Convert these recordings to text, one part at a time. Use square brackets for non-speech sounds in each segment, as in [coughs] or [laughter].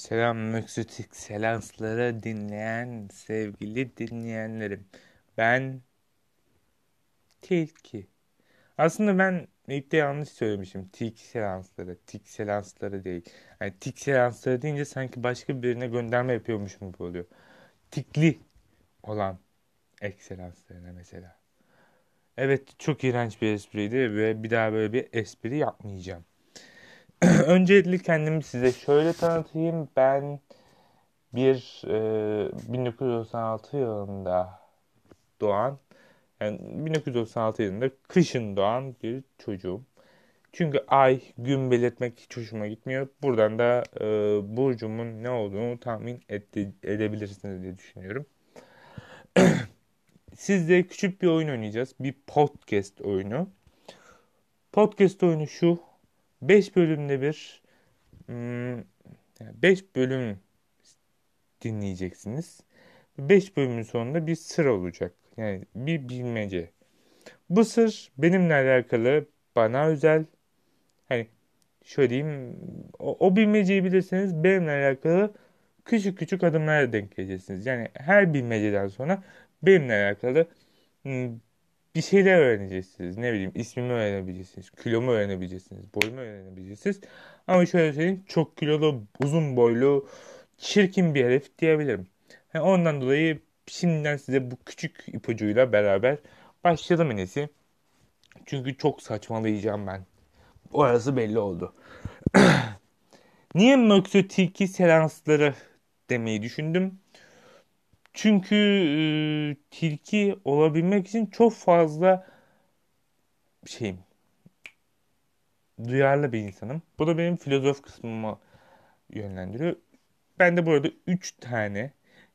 Selam Möksütik Selansları dinleyen sevgili dinleyenlerim. Ben Tilki. Aslında ben ilk de yanlış söylemişim. Tilki Selansları. Tilki Selansları değil. Yani Tilki Selansları deyince sanki başka birine gönderme yapıyormuşum gibi oluyor. Tikli olan ekselanslarına mesela. Evet çok iğrenç bir espriydi ve bir daha böyle bir espri yapmayacağım. [clears throat] Öncelikle kendimi size şöyle tanıtayım. Ben bir e, 1996 yılında doğan, yani 1996 yılında kışın doğan bir çocuğum. Çünkü ay, gün belirtmek hiç hoşuma gitmiyor. Buradan da e, burcumun ne olduğunu tahmin ede, edebilirsiniz diye düşünüyorum. [clears throat] Sizle küçük bir oyun oynayacağız. Bir podcast oyunu. Podcast oyunu şu. 5 bölümde bir 5 hmm, bölüm dinleyeceksiniz. 5 bölümün sonunda bir sır olacak. Yani bir bilmece. Bu sır benimle alakalı, bana özel. Hani şöyle diyeyim, o, o bilmeceyi bilirseniz benimle alakalı küçük küçük adımlara denk geleceksiniz. Yani her bilmeceden sonra benimle alakalı hmm, bir şeyler öğreneceksiniz. Ne bileyim ismimi öğrenebileceksiniz. Kilomu öğrenebileceksiniz. Boyumu öğrenebileceksiniz. Ama şöyle söyleyeyim çok kilolu, uzun boylu, çirkin bir herif diyebilirim. Yani ondan dolayı şimdiden size bu küçük ipucuyla beraber başlayalım en. Çünkü çok saçmalayacağım ben. Orası belli oldu. [clears throat] Niye Möksötiki seansları demeyi düşündüm? Çünkü e, tilki olabilmek için çok fazla şeyim duyarlı bir insanım. Bu da benim filozof kısmıma yönlendiriyor. Ben de burada 3 tane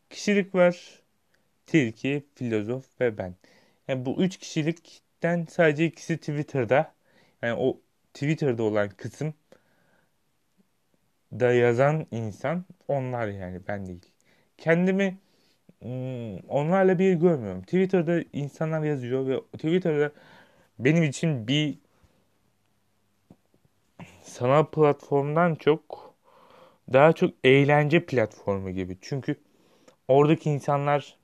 kişilik var. Tilki, filozof ve ben. Yani bu 3 kişilikten sadece ikisi Twitter'da. Yani o Twitter'da olan kısım da yazan insan onlar yani ben değil. Kendimi onlarla bir görmüyorum. Twitter'da insanlar yazıyor ve Twitter'da benim için bir sanal platformdan çok daha çok eğlence platformu gibi. Çünkü oradaki insanlar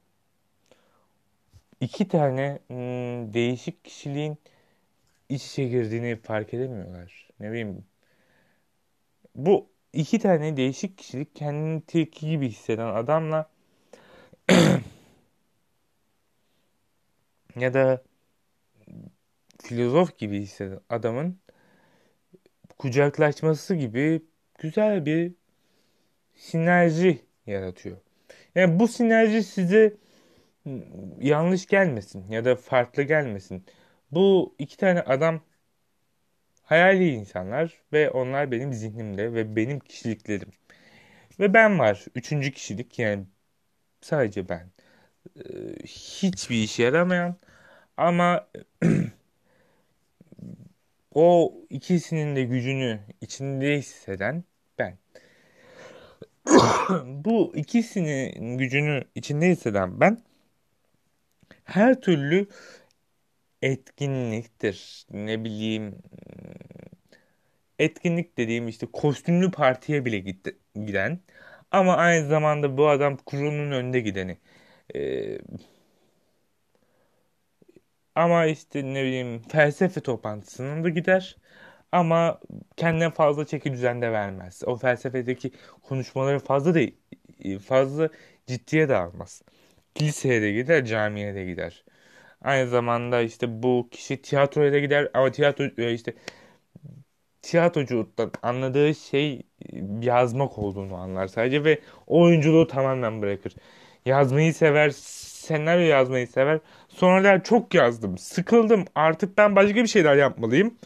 iki tane hmm, değişik kişiliğin iç içe girdiğini fark edemiyorlar. Ne bileyim. Bu iki tane değişik kişilik kendini tilki gibi hisseden adamla ya da filozof gibi hisseden adamın kucaklaşması gibi güzel bir sinerji yaratıyor. Yani bu sinerji size yanlış gelmesin ya da farklı gelmesin. Bu iki tane adam hayali insanlar ve onlar benim zihnimde ve benim kişiliklerim. Ve ben var. Üçüncü kişilik yani sadece ben. Ee, hiçbir işe yaramayan ama [clears throat] o ikisinin de gücünü içinde hisseden ben. [clears throat] Bu ikisinin gücünü içinde hisseden ben her türlü etkinliktir. Ne bileyim etkinlik dediğim işte kostümlü partiye bile giden ama aynı zamanda bu adam kurunun önünde gideni. Ee, ama işte ne bileyim felsefe toplantısına da gider. Ama kendine fazla çeki düzende vermez. O felsefedeki konuşmaları fazla da fazla ciddiye de almaz. Kiliseye de gider, camiye de gider. Aynı zamanda işte bu kişi tiyatroya da gider ama tiyatro e, işte tiyatroculuktan anladığı şey yazmak olduğunu anlar sadece ve oyunculuğu tamamen bırakır. Yazmayı sever, senaryo yazmayı sever. Sonra der çok yazdım, sıkıldım artık ben başka bir şeyler yapmalıyım.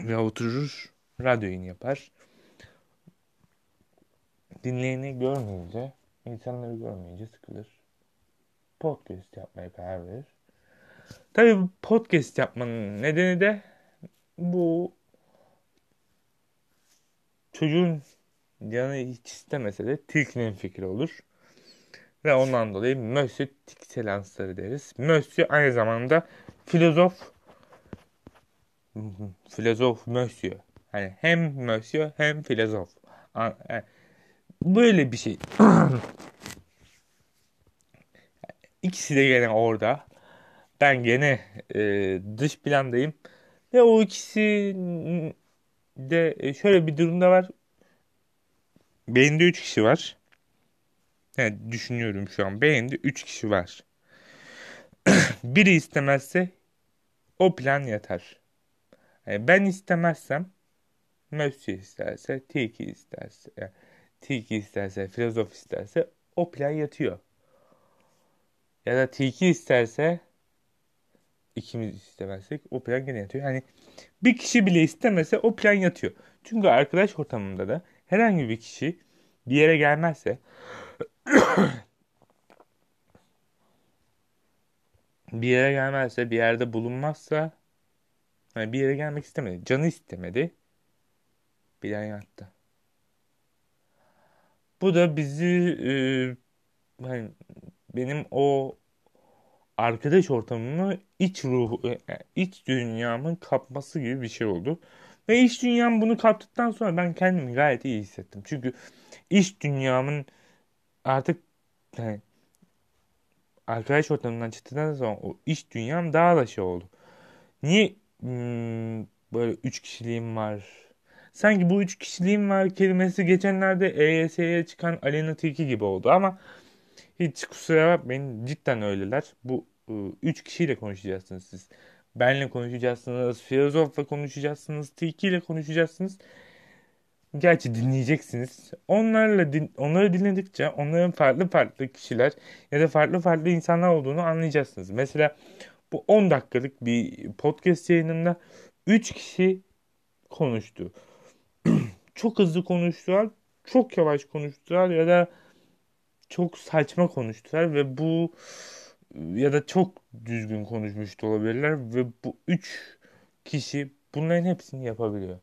Ve oturur radyo yapar. Dinleyeni görmeyince, insanları görmeyince sıkılır. Podcast yapmaya karar verir. Tabii podcast yapmanın nedeni de bu çocuğun canı hiç istemese de tilkinin fikri olur. Ve ondan dolayı Monsieur Tixelansları deriz. Monsieur aynı zamanda filozof filozof Monsieur. Hani hem monsieur hem filozof. E, böyle bir şey. [clears throat] İkisi de gene orada. Ben gene e, dış plandayım. Ve o ikisi de e, şöyle bir durumda var. Beyinde 3 kişi var. Yani düşünüyorum şu an. Beyinde 3 kişi var. [clears throat] Biri istemezse o plan yatar. Yani ben istemezsem Mösyö isterse, Tiki isterse, yani Tiki isterse, filozof isterse o plan yatıyor. Ya da Tiki isterse ikimiz istemezsek o plan gene yatıyor. Yani bir kişi bile istemese o plan yatıyor. Çünkü arkadaş ortamında da herhangi bir kişi bir yere gelmezse [coughs] bir yere gelmezse bir yerde bulunmazsa hani bir yere gelmek istemedi. Canı istemedi. Plan yattı. Bu da bizi e, hani benim o arkadaş ortamımı iç ruhu, e, iç dünyamın kapması gibi bir şey oldu. Ve iç dünyam bunu kaptıktan sonra ben kendimi gayet iyi hissettim. Çünkü iç dünyamın artık yani arkadaş ortamından çıktıktan sonra o iç dünyam daha da şey oldu. Niye hmm, böyle üç kişiliğim var? Sanki bu üç kişiliğim var kelimesi geçenlerde EYS'ye çıkan Alena Tilki gibi oldu ama hiç kusura bakmayın cidden öyleler. Bu ıı, üç kişiyle konuşacaksınız siz. Benle konuşacaksınız, filozofla konuşacaksınız, Tilki ile konuşacaksınız. Gerçi dinleyeceksiniz. Onlarla din, onları dinledikçe onların farklı farklı kişiler ya da farklı farklı insanlar olduğunu anlayacaksınız. Mesela bu 10 dakikalık bir podcast yayınında 3 kişi konuştu. [clears throat] çok hızlı konuştular, çok yavaş konuştular ya da çok saçma konuştular ve bu ya da çok düzgün konuşmuş da olabilirler ve bu üç kişi bunların hepsini yapabiliyor.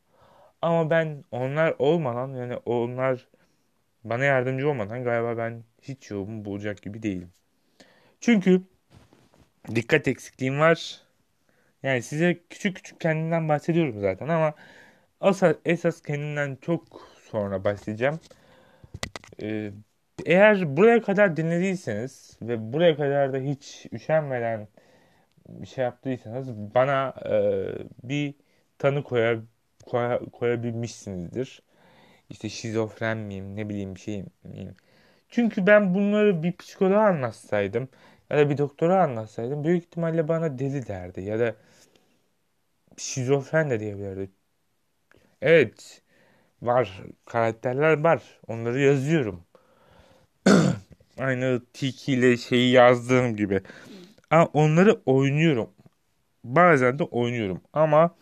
Ama ben onlar olmadan yani onlar bana yardımcı olmadan galiba ben hiç yolumu bulacak gibi değilim. Çünkü dikkat eksikliğim var. Yani size küçük küçük kendimden bahsediyorum zaten ama asas, esas kendimden çok sonra bahsedeceğim. Ee, eğer buraya kadar dinlediyseniz ve buraya kadar da hiç üşenmeden bir şey yaptıysanız bana e, bir tanı koyar, koy, koyabilmişsinizdir. İşte şizofren miyim ne bileyim bir şey miyim. Çünkü ben bunları bir psikoloğa anlatsaydım ya da bir doktora anlatsaydım büyük ihtimalle bana deli derdi ya da şizofren de diyebilirdi. Evet var karakterler var onları yazıyorum. [clears throat] Aynı Tiki ile şeyi yazdığım gibi. Ama onları oynuyorum. Bazen de oynuyorum ama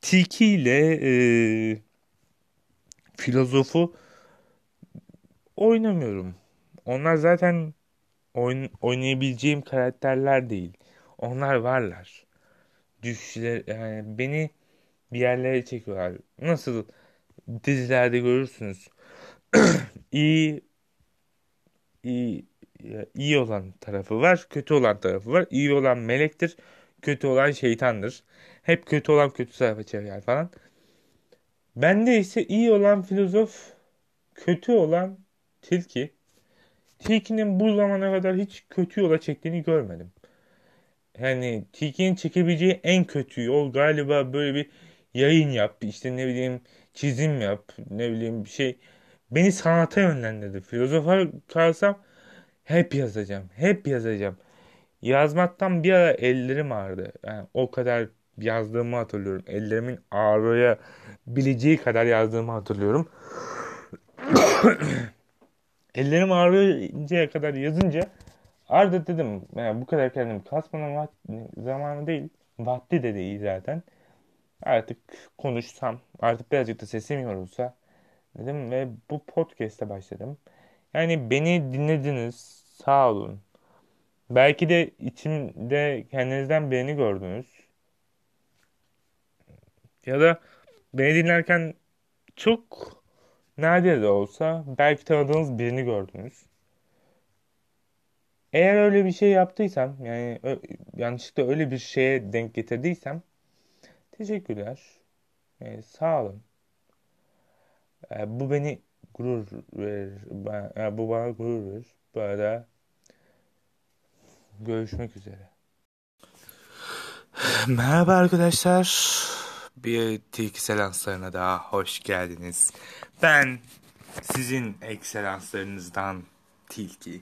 Tiki ile e, filozofu oynamıyorum. Onlar zaten oyn oynayabileceğim karakterler değil. Onlar varlar. Düşler yani beni bir yerlere çekiyorlar. Nasıl dizilerde görürsünüz. [clears throat] iyi iyi iyi olan tarafı var, kötü olan tarafı var. İyi olan melektir, kötü olan şeytandır. Hep kötü olan kötü tarafa çevirer falan. Bende ise iyi olan filozof, kötü olan tilki. Tilkinin bu zamana kadar hiç kötü yola çektiğini görmedim. Yani tilkinin çekebileceği en kötü yol galiba böyle bir yayın yap, işte ne bileyim çizim yap, ne bileyim bir şey. Beni sanata yönlendirdi. Filozofa kalsam hep yazacağım, hep yazacağım. Yazmaktan bir ara ellerim ağrıdı. Yani o kadar yazdığımı hatırlıyorum. Ellerimin ağrıyabileceği kadar yazdığımı hatırlıyorum. [coughs] Ellerim ağrıyıncaya kadar yazınca Arda dedim yani bu kadar kendimi kasmanın zamanı değil. Vakti de değil zaten. Artık konuşsam artık birazcık da sesim yorulsa dedim ve bu podcast'e başladım. Yani beni dinlediniz sağ olun. Belki de içimde kendinizden birini gördünüz. Ya da beni dinlerken çok nadir de olsa belki tanıdığınız birini gördünüz. Eğer öyle bir şey yaptıysam yani yanlışlıkla öyle bir şeye denk getirdiysem teşekkürler. E, sağ olun. E, bu beni gurur verir. Ben, e, bu bana gurur verir. Arada görüşmek üzere. Merhaba arkadaşlar. Bir tilki selanslarına daha hoş geldiniz. Ben sizin ekselanslarınızdan tilki.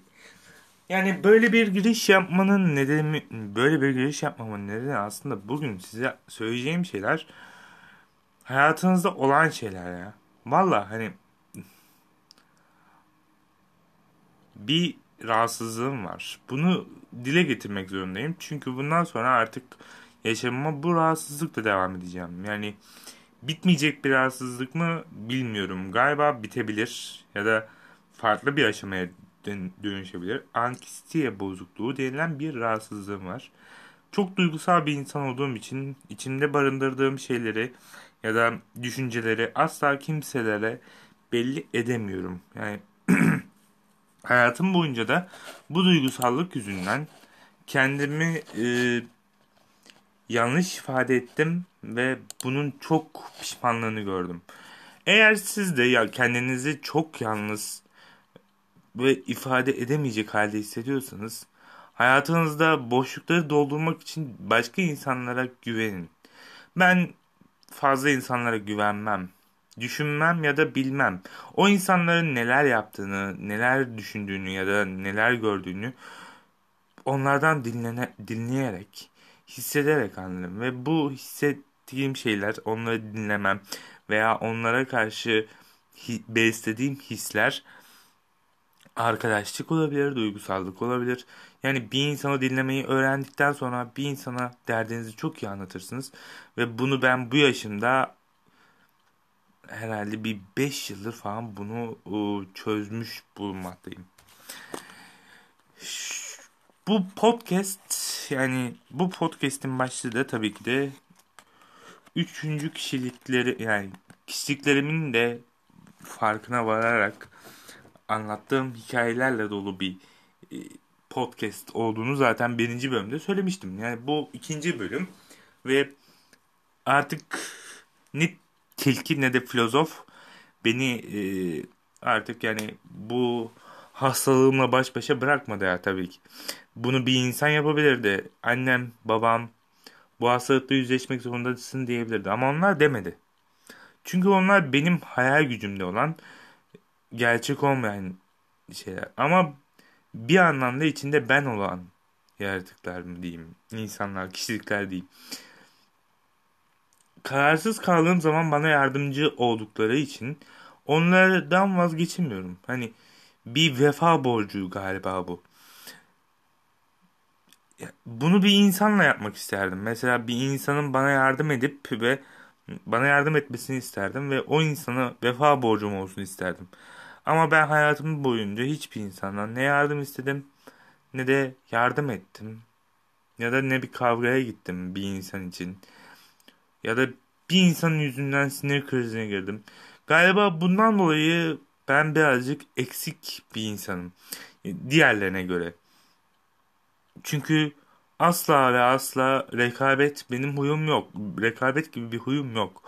Yani böyle bir giriş yapmanın nedeni, böyle bir giriş yapmamın nedeni aslında bugün size söyleyeceğim şeyler hayatınızda olan şeyler ya. Valla hani bir rahatsızlığım var. Bunu dile getirmek zorundayım. Çünkü bundan sonra artık yaşamıma bu rahatsızlıkla devam edeceğim. Yani bitmeyecek bir rahatsızlık mı bilmiyorum. Galiba bitebilir ya da farklı bir aşamaya dönüşebilir. Anksiye bozukluğu denilen bir rahatsızlığım var. Çok duygusal bir insan olduğum için içimde barındırdığım şeyleri ya da düşünceleri asla kimselere belli edemiyorum. Yani [clears throat] hayatım boyunca da bu duygusallık yüzünden kendimi e, yanlış ifade ettim ve bunun çok pişmanlığını gördüm. Eğer siz de ya kendinizi çok yalnız ve ifade edemeyecek halde hissediyorsanız hayatınızda boşlukları doldurmak için başka insanlara güvenin. Ben fazla insanlara güvenmem. Düşünmem ya da bilmem. O insanların neler yaptığını, neler düşündüğünü ya da neler gördüğünü onlardan dinlene, dinleyerek, hissederek anlarım. Ve bu hissettiğim şeyler, onları dinlemem veya onlara karşı hi, beslediğim hisler arkadaşlık olabilir, duygusallık olabilir. Yani bir insanı dinlemeyi öğrendikten sonra bir insana derdinizi çok iyi anlatırsınız. Ve bunu ben bu yaşımda herhalde bir 5 yıldır falan bunu çözmüş bulunmaktayım. Bu podcast yani bu podcast'in başlığı da tabii ki de üçüncü kişilikleri yani kişiliklerimin de farkına vararak anlattığım hikayelerle dolu bir e, podcast olduğunu zaten birinci bölümde söylemiştim. Yani bu ikinci bölüm ve artık ne tilki ne de filozof beni e, artık yani bu hastalığımla baş başa bırakmadı ya tabii ki. Bunu bir insan yapabilirdi. Annem, babam bu hastalıkla yüzleşmek zorundasın diyebilirdi. Ama onlar demedi. Çünkü onlar benim hayal gücümde olan gerçek olmayan şeyler. Ama bir anlamda içinde ben olan yaratıklar mı diyeyim, insanlar, kişilikler diyeyim. Kararsız kaldığım zaman bana yardımcı oldukları için onlardan vazgeçemiyorum. Hani bir vefa borcu galiba bu. Bunu bir insanla yapmak isterdim. Mesela bir insanın bana yardım edip ve bana yardım etmesini isterdim ve o insana vefa borcum olsun isterdim. Ama ben hayatım boyunca hiçbir insandan ne yardım istedim ne de yardım ettim. Ya da ne bir kavgaya gittim bir insan için. Ya da bir insanın yüzünden sinir krizine girdim. Galiba bundan dolayı ben birazcık eksik bir insanım. Diğerlerine göre. Çünkü asla ve asla rekabet benim huyum yok. Rekabet gibi bir huyum yok.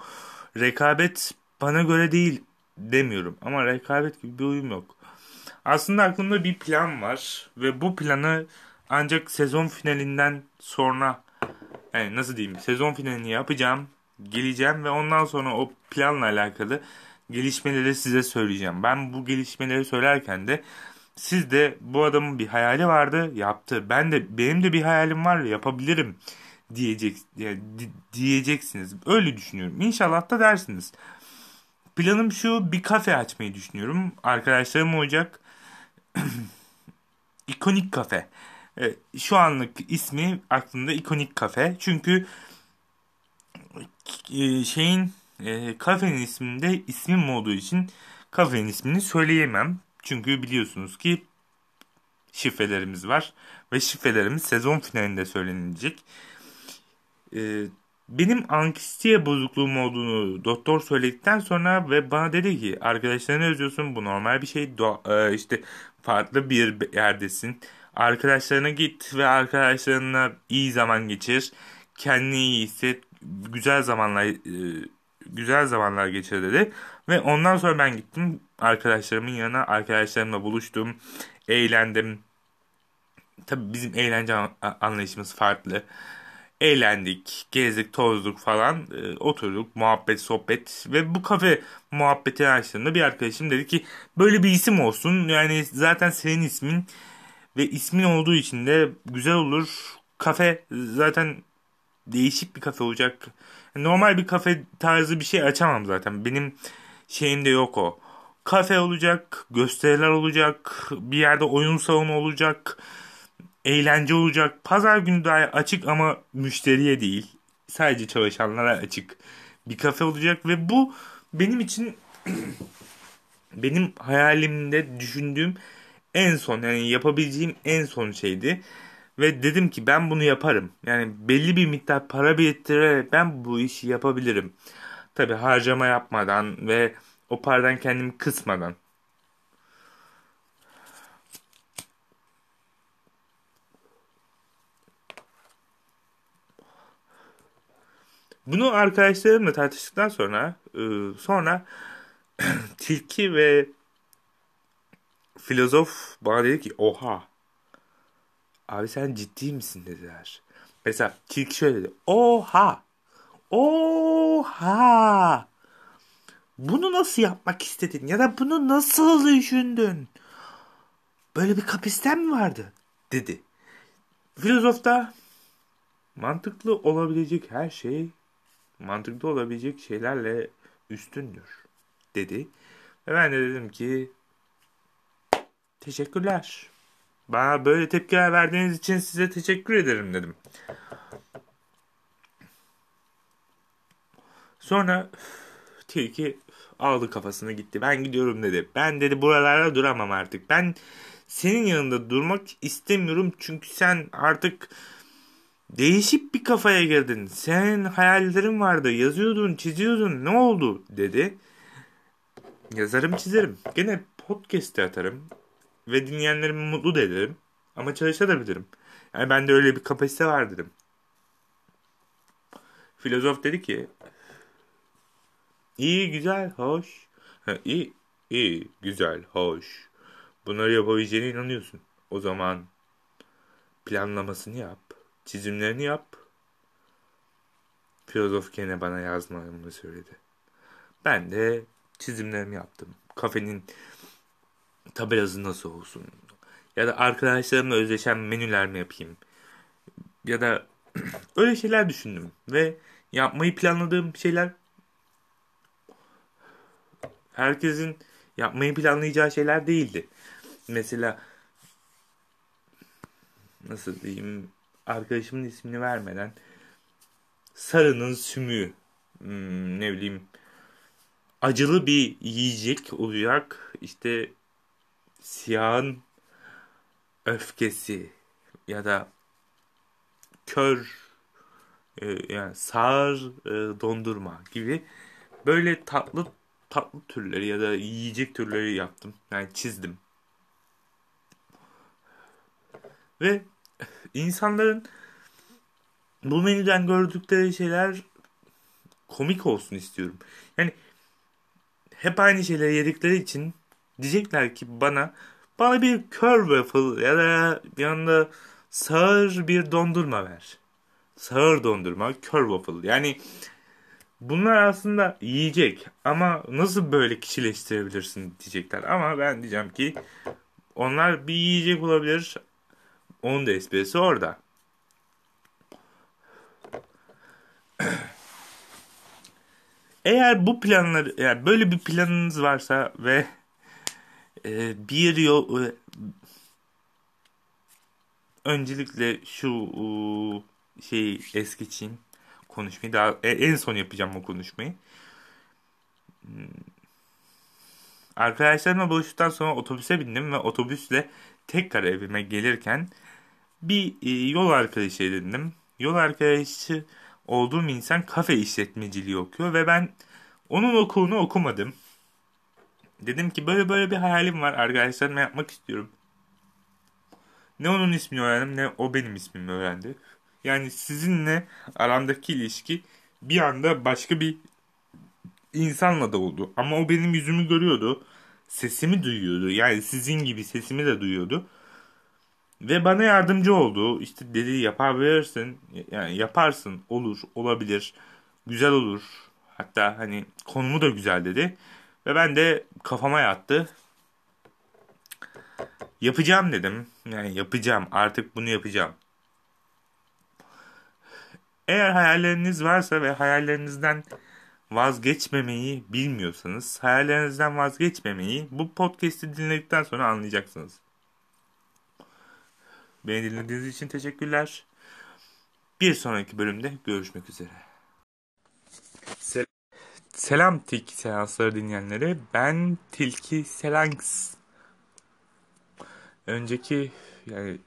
Rekabet bana göre değil demiyorum ama rekabet gibi bir uyum yok. Aslında aklımda bir plan var ve bu planı ancak sezon finalinden sonra yani nasıl diyeyim sezon finalini yapacağım, geleceğim ve ondan sonra o planla alakalı gelişmeleri size söyleyeceğim. Ben bu gelişmeleri söylerken de siz de bu adamın bir hayali vardı, yaptı. Ben de benim de bir hayalim var, yapabilirim diyecek diyeceksiniz. Öyle düşünüyorum. İnşallah da dersiniz. Planım şu bir kafe açmayı düşünüyorum. Arkadaşlarım olacak. [clears throat] İkonik kafe. Evet, şu anlık ismi aklımda ikonik kafe. Çünkü e, şeyin e, kafenin isminde ismim olduğu için kafenin ismini söyleyemem. Çünkü biliyorsunuz ki şifrelerimiz var ve şifrelerimiz sezon finalinde söylenilecek. E, benim anksiye bozukluğum olduğunu doktor söyledikten sonra ve bana dedi ki arkadaşlarını özlüyorsun bu normal bir şey Do- e, işte farklı bir yerdesin arkadaşlarına git ve arkadaşlarına iyi zaman geçir kendini iyi hisset güzel zamanlar e, güzel zamanlar geçir dedi. Ve ondan sonra ben gittim arkadaşlarımın yanına. Arkadaşlarımla buluştum. Eğlendim. Tabii bizim eğlence anlayışımız farklı. Eğlendik, gezdik, tozduk falan. E, oturduk, muhabbet, sohbet. Ve bu kafe muhabbeti açtığında bir arkadaşım dedi ki böyle bir isim olsun. Yani zaten senin ismin ve ismin olduğu için de güzel olur. Kafe zaten değişik bir kafe olacak. Normal bir kafe tarzı bir şey açamam zaten. Benim şeyimde yok o. Kafe olacak, gösteriler olacak, bir yerde oyun salonu olacak, eğlence olacak. Pazar günü dahi açık ama müşteriye değil. Sadece çalışanlara açık bir kafe olacak ve bu benim için [clears throat] benim hayalimde düşündüğüm en son yani yapabileceğim en son şeydi. Ve dedim ki ben bunu yaparım. Yani belli bir miktar para biriktirerek ben bu işi yapabilirim. Tabi harcama yapmadan ve o paradan kendimi kısmadan. Bunu arkadaşlarımla tartıştıktan sonra e, sonra [clears throat] tilki ve filozof bana dedi ki oha abi sen ciddi misin dediler. Mesela tilki şöyle dedi oha oha bunu nasıl yapmak istedin ya da bunu nasıl düşündün? Böyle bir kapisten mi vardı? dedi. Filozof da mantıklı olabilecek her şey mantıklı olabilecek şeylerle üstündür dedi. Ve ben de dedim ki teşekkürler. Bana böyle tepkiler verdiğiniz için size teşekkür ederim dedim. Sonra tilki aldı kafasını gitti. Ben gidiyorum dedi. Ben dedi buralarda duramam artık. Ben senin yanında durmak istemiyorum çünkü sen artık değişik bir kafaya girdin. Senin hayallerin vardı. Yazıyordun, çiziyordun. Ne oldu? dedi. Yazarım, çizerim. Gene podcast'te atarım. Ve dinleyenlerimi mutlu da ederim. Ama çalışabilirim. Yani bende öyle bir kapasite var dedim. Filozof dedi ki İyi, güzel, hoş. Ha, iyi, iyi, güzel, hoş. Bunları yapabileceğine inanıyorsun. O zaman planlamasını yap. Çizimlerini yap. Filozof gene bana yazmamı söyledi. Ben de çizimlerimi yaptım. Kafenin tabelası nasıl olsun? Ya da arkadaşlarımla özleşen menüler mi yapayım? Ya da [clears throat] öyle şeyler düşündüm. Ve yapmayı planladığım şeyler herkesin yapmayı planlayacağı şeyler değildi. Mesela nasıl diyeyim arkadaşımın ismini vermeden sarının sümüğü hmm, ne bileyim acılı bir yiyecek olacak işte siyahın öfkesi ya da kör e, yani sağır e, dondurma gibi böyle tatlı tatlı türleri ya da yiyecek türleri yaptım. Yani çizdim. Ve insanların bu menüden gördükleri şeyler komik olsun istiyorum. Yani hep aynı şeyleri yedikleri için diyecekler ki bana bana bir kör waffle ya da anda sağır bir dondurma ver. Sağır dondurma, kör waffle. Yani bunlar aslında yiyecek ama nasıl böyle kişileştirebilirsin diyecekler. Ama ben diyeceğim ki onlar bir yiyecek olabilir onun da esprisi orada. Eğer bu planları yani böyle bir planınız varsa ve e, bir yol e, öncelikle şu e, şeyi es geçeyim konuşmayı daha e, en son yapacağım o konuşmayı. Arkadaşlarımla buluştuktan sonra otobüse bindim ve otobüsle tekrar evime gelirken bir e, yol arkadaşı edindim. Yol arkadaşı olduğum insan kafe işletmeciliği okuyor ve ben onun okulunu okumadım. Dedim ki böyle böyle bir hayalim var arkadaşlarımla yapmak istiyorum. Ne onun ismini öğrendim ne o benim ismimi öğrendi. Yani sizinle aramdaki ilişki bir anda başka bir insanla da oldu. Ama o benim yüzümü görüyordu. Sesimi duyuyordu. Yani sizin gibi sesimi de duyuyordu. Ve bana yardımcı oldu. İşte dedi yapabilirsin. Yani yaparsın. Olur. Olabilir. Güzel olur. Hatta hani konumu da güzel dedi. Ve ben de kafama yattı. Yapacağım dedim. Yani yapacağım. Artık bunu yapacağım. Eğer hayalleriniz varsa ve hayallerinizden vazgeçmemeyi bilmiyorsanız, hayallerinizden vazgeçmemeyi bu podcast'i dinledikten sonra anlayacaksınız. Beni dinlediğiniz için teşekkürler. Bir sonraki bölümde görüşmek üzere. Sel Selam Tilki Seansları dinleyenlere. Ben Tilki Selanks. Önceki yani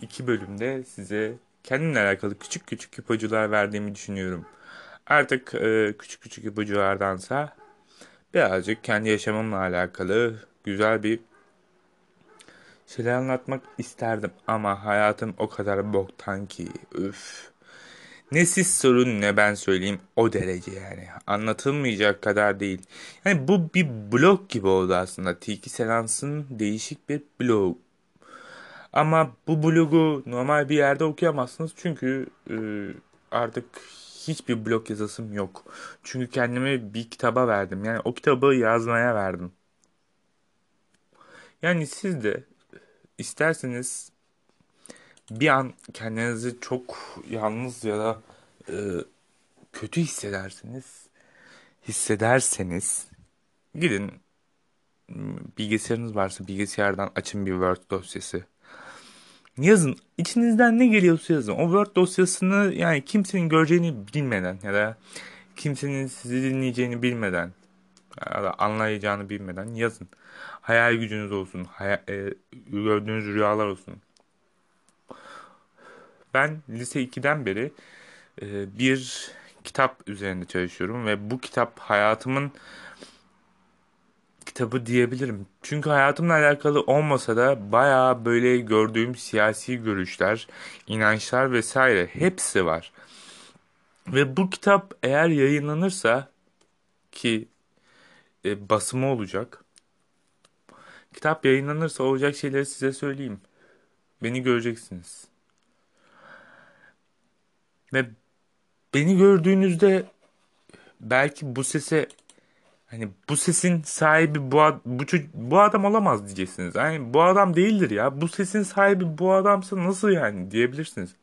iki bölümde size kendimle alakalı küçük küçük ipucular verdiğimi düşünüyorum. Artık e, küçük küçük ipuculardansa birazcık kendi yaşamımla alakalı güzel bir şeyler anlatmak isterdim. Ama hayatım o kadar boktan ki üf. Ne siz sorun ne ben söyleyeyim o derece yani. Anlatılmayacak kadar değil. Yani bu bir blog gibi oldu aslında. Tiki Selans'ın değişik bir blog. Ama bu blogu normal bir yerde okuyamazsınız. Çünkü e, artık hiçbir blog yazısım yok. Çünkü kendimi bir kitaba verdim. Yani o kitabı yazmaya verdim. Yani siz de isterseniz bir an kendinizi çok yalnız ya da e, kötü hissedersiniz. Hissederseniz gidin bilgisayarınız varsa bilgisayardan açın bir Word dosyası. Yazın. içinizden ne geliyorsa yazın. O Word dosyasını yani kimsenin göreceğini bilmeden ya da kimsenin sizi dinleyeceğini bilmeden ya da anlayacağını bilmeden yazın. Hayal gücünüz olsun. Hayal, e, gördüğünüz rüyalar olsun. Ben lise 2'den beri e, bir kitap üzerinde çalışıyorum ve bu kitap hayatımın kitabı diyebilirim. Çünkü hayatımla alakalı olmasa da bayağı böyle gördüğüm siyasi görüşler, inançlar vesaire hepsi var. Ve bu kitap eğer yayınlanırsa ki e, basımı olacak. Kitap yayınlanırsa olacak şeyleri size söyleyeyim. Beni göreceksiniz. Ve beni gördüğünüzde belki bu sese hani bu sesin sahibi bu bu bu adam olamaz diyeceksiniz. Yani bu adam değildir ya. Bu sesin sahibi bu adamsa nasıl yani diyebilirsiniz.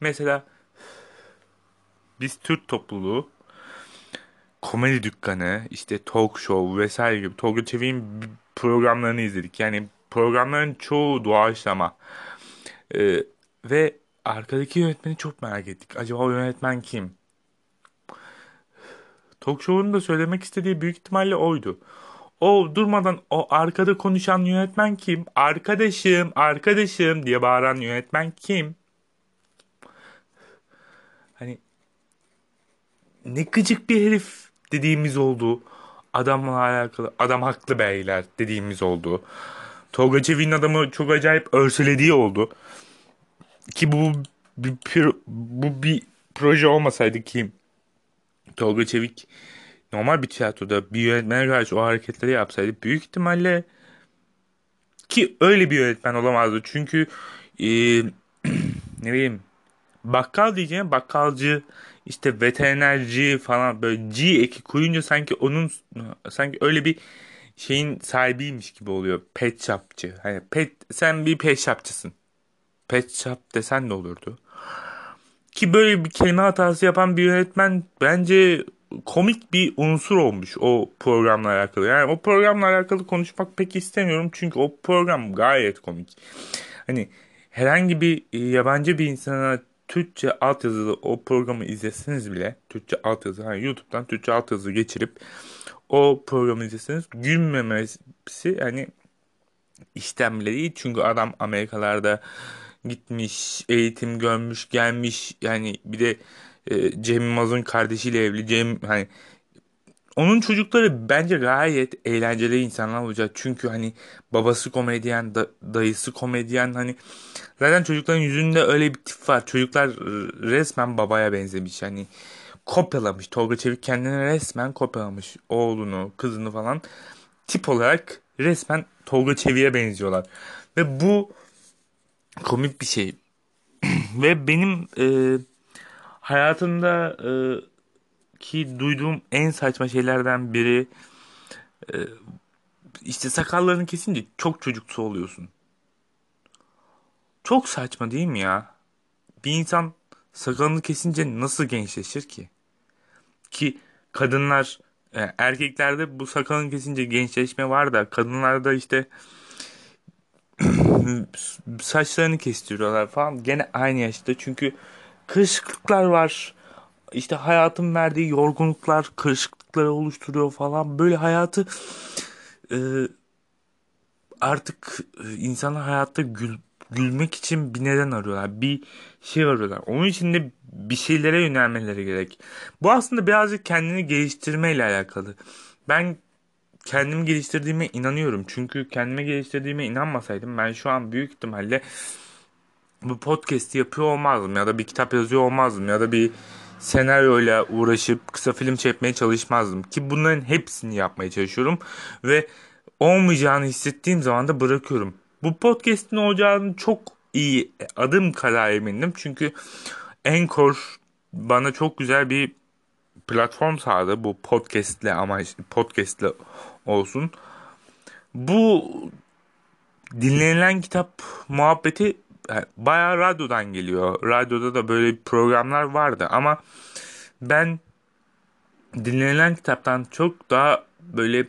Mesela biz Türk topluluğu komedi dükkanı, işte talk show vesaire gibi Tolga Çevik'in programlarını izledik. Yani programların çoğu doğaçlama. Ee, ve arkadaki yönetmeni çok merak ettik. Acaba o yönetmen kim? Talk show'un da söylemek istediği büyük ihtimalle oydu. O durmadan o arkada konuşan yönetmen kim? Arkadaşım, arkadaşım diye bağıran yönetmen kim? Hani ne gıcık bir herif dediğimiz oldu. Adamla alakalı, adam haklı beyler dediğimiz oldu. Tolga Çevik'in adamı çok acayip örselediği oldu. Ki bu bir, bu bir proje olmasaydı ki Tolga Çevik normal bir tiyatroda bir yönetmene karşı o hareketleri yapsaydı büyük ihtimalle ki öyle bir yönetmen olamazdı. Çünkü e, [clears throat] ne bileyim bakkal diyeceğim bakkalcı işte veterinerci falan böyle G eki koyunca sanki onun sanki öyle bir şeyin sahibiymiş gibi oluyor. Pet shopçı. Hani pet sen bir pet shopçısın. Pet shop desen de olurdu. Ki böyle bir kelime hatası yapan bir yönetmen bence komik bir unsur olmuş o programla alakalı. Yani o programla alakalı konuşmak pek istemiyorum çünkü o program gayet komik. Hani herhangi bir e, yabancı bir insana Türkçe altyazılı o programı izleseniz bile Türkçe altyazı hani YouTube'dan Türkçe altyazı geçirip o programı izleseniz gülmemesi hani işten bile değil. Çünkü adam Amerikalarda gitmiş, eğitim görmüş, gelmiş. Yani bir de e, Cem Yılmaz'ın kardeşiyle evli. Cem hani onun çocukları bence gayet eğlenceli insanlar olacak. Çünkü hani babası komedyen, da, dayısı komedyen hani zaten çocukların yüzünde öyle bir tip var. Çocuklar resmen babaya benzemiş. Hani kopyalamış. Tolga Çevik kendini resmen kopyalamış. Oğlunu, kızını falan tip olarak resmen Tolga Çevik'e benziyorlar. Ve bu komik bir şey. [clears throat] Ve benim e, hayatımda e, ki duyduğum en saçma şeylerden biri e, işte sakallarını kesince çok çocuksu oluyorsun. Çok saçma değil mi ya? Bir insan sakalını kesince nasıl gençleşir ki? Ki kadınlar e, erkeklerde bu sakalını kesince gençleşme var da kadınlarda işte [clears throat] saçlarını kestiriyorlar falan gene aynı yaşta çünkü kırışıklıklar var işte hayatın verdiği yorgunluklar kırışıklıkları oluşturuyor falan. Böyle hayatı e, artık e, insanlar hayatta gül, gülmek için bir neden arıyorlar. Bir şey arıyorlar. Onun için de bir şeylere yönelmeleri gerek. Bu aslında birazcık kendini geliştirmeyle alakalı. Ben kendimi geliştirdiğime inanıyorum. Çünkü kendime geliştirdiğime inanmasaydım ben şu an büyük ihtimalle bu podcast'i yapıyor olmazdım ya da bir kitap yazıyor olmazdım ya da bir senaryoyla uğraşıp kısa film çekmeye çalışmazdım ki bunların hepsini yapmaya çalışıyorum ve olmayacağını hissettiğim zaman da bırakıyorum. Bu podcast'in olacağını çok iyi adım kadar emindim çünkü Anchor bana çok güzel bir platform sağladı bu podcast'le ama podcast'le olsun. Bu dinlenilen kitap muhabbeti bayağı radyodan geliyor. Radyoda da böyle programlar vardı ama ben dinlenilen kitaptan çok daha böyle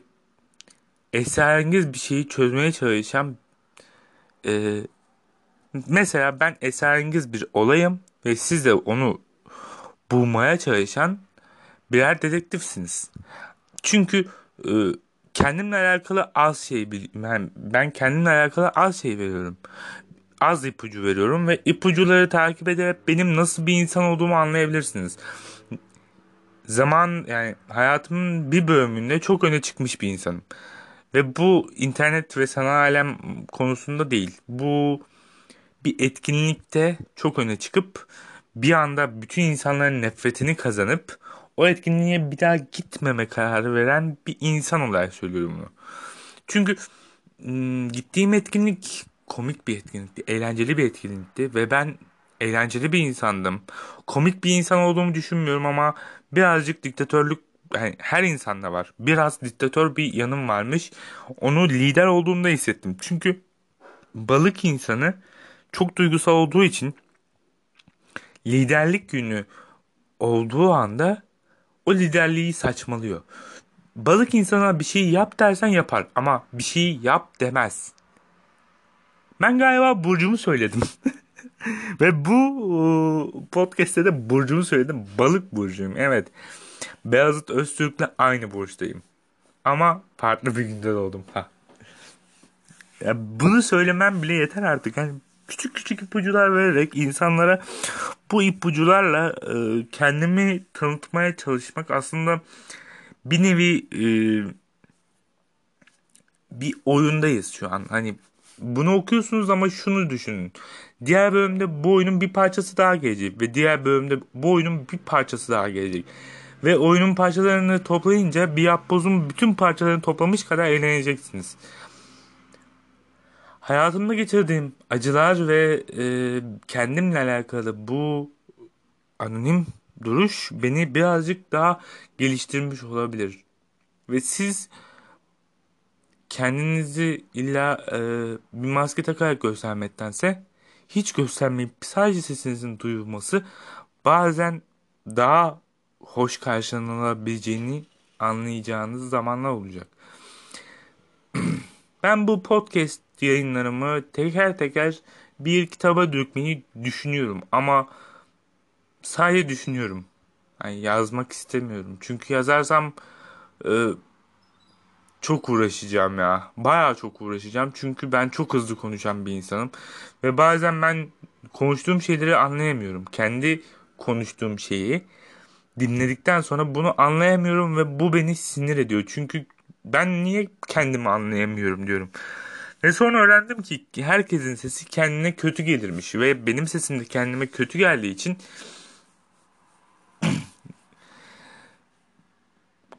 esrarengiz bir şeyi çözmeye çalışan e, mesela ben esrarengiz bir olayım ve siz de onu bulmaya çalışan birer dedektifsiniz. Çünkü e, kendimle alakalı az şey yani ben kendimle alakalı az şey veriyorum. Az ipucu veriyorum ve ipucuları takip ederek benim nasıl bir insan olduğumu anlayabilirsiniz. Zaman yani hayatımın bir bölümünde çok öne çıkmış bir insanım. Ve bu internet ve sanal alem konusunda değil. Bu bir etkinlikte çok öne çıkıp bir anda bütün insanların nefretini kazanıp o etkinliğe bir daha gitmeme kararı veren bir insan olarak söylüyorum bunu. Çünkü gittiğim etkinlik komik bir etkinlikti, eğlenceli bir etkinlikti ve ben eğlenceli bir insandım. Komik bir insan olduğumu düşünmüyorum ama birazcık diktatörlük yani her insanda var. Biraz diktatör bir yanım varmış. Onu lider olduğumda hissettim. Çünkü balık insanı çok duygusal olduğu için liderlik günü olduğu anda o liderliği saçmalıyor. Balık insana bir şey yap dersen yapar ama bir şey yap demez. Ben galiba burcumu söyledim. [laughs] Ve bu e, podcast'te de burcumu söyledim. Balık burcuyum. Evet. Beyazıt Öztürk'le aynı burçtayım. Ama farklı bir günde doğdum. Ha. Ya bunu söylemem bile yeter artık. Yani küçük küçük ipucular vererek insanlara bu ipucularla e, kendimi tanıtmaya çalışmak aslında bir nevi e, bir oyundayız şu an. Hani bunu okuyorsunuz ama şunu düşünün. Diğer bölümde bu oyunun bir parçası daha gelecek ve diğer bölümde bu oyunun bir parçası daha gelecek. Ve oyunun parçalarını toplayınca bir yapbozun bütün parçalarını toplamış kadar eğleneceksiniz hayatımda geçirdiğim acılar ve e, kendimle alakalı bu anonim duruş beni birazcık daha geliştirmiş olabilir. Ve siz kendinizi illa e, bir maske takarak göstermektense hiç göstermeyip sadece sesinizin duyulması bazen daha hoş karşılanabileceğini anlayacağınız zamanlar olacak. [clears throat] ben bu podcast yayınlarımı teker teker bir kitaba dökmeyi düşünüyorum ama sadece düşünüyorum. Yani yazmak istemiyorum. Çünkü yazarsam e, çok uğraşacağım ya. Baya çok uğraşacağım. Çünkü ben çok hızlı konuşan bir insanım. Ve bazen ben konuştuğum şeyleri anlayamıyorum. Kendi konuştuğum şeyi dinledikten sonra bunu anlayamıyorum ve bu beni sinir ediyor. Çünkü ben niye kendimi anlayamıyorum diyorum. Ve sonra öğrendim ki herkesin sesi kendine kötü gelirmiş ve benim sesim de kendime kötü geldiği için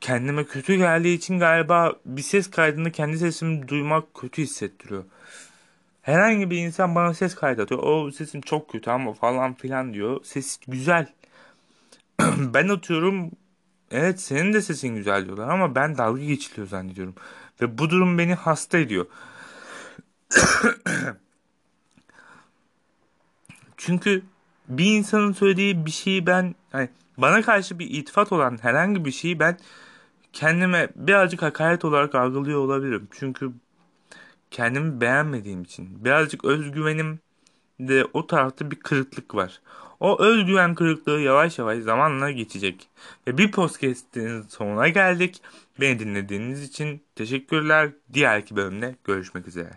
kendime kötü geldiği için galiba bir ses kaydında kendi sesimi duymak kötü hissettiriyor. Herhangi bir insan bana ses kaydediyor. O sesim çok kötü ama falan filan diyor. Ses güzel. [clears throat] ben atıyorum evet senin de sesin güzel diyorlar ama ben dalga geçiliyor zannediyorum. Ve bu durum beni hasta ediyor. [clears throat] Çünkü bir insanın söylediği bir şeyi ben hani bana karşı bir itifat olan herhangi bir şeyi ben kendime birazcık hakaret olarak algılıyor olabilirim. Çünkü kendimi beğenmediğim için birazcık özgüvenim de o tarafta bir kırıklık var. O özgüven kırıklığı yavaş yavaş zamanla geçecek. Ve bir podcast'in sonuna geldik. Beni dinlediğiniz için teşekkürler. Diğerki bölümde görüşmek üzere.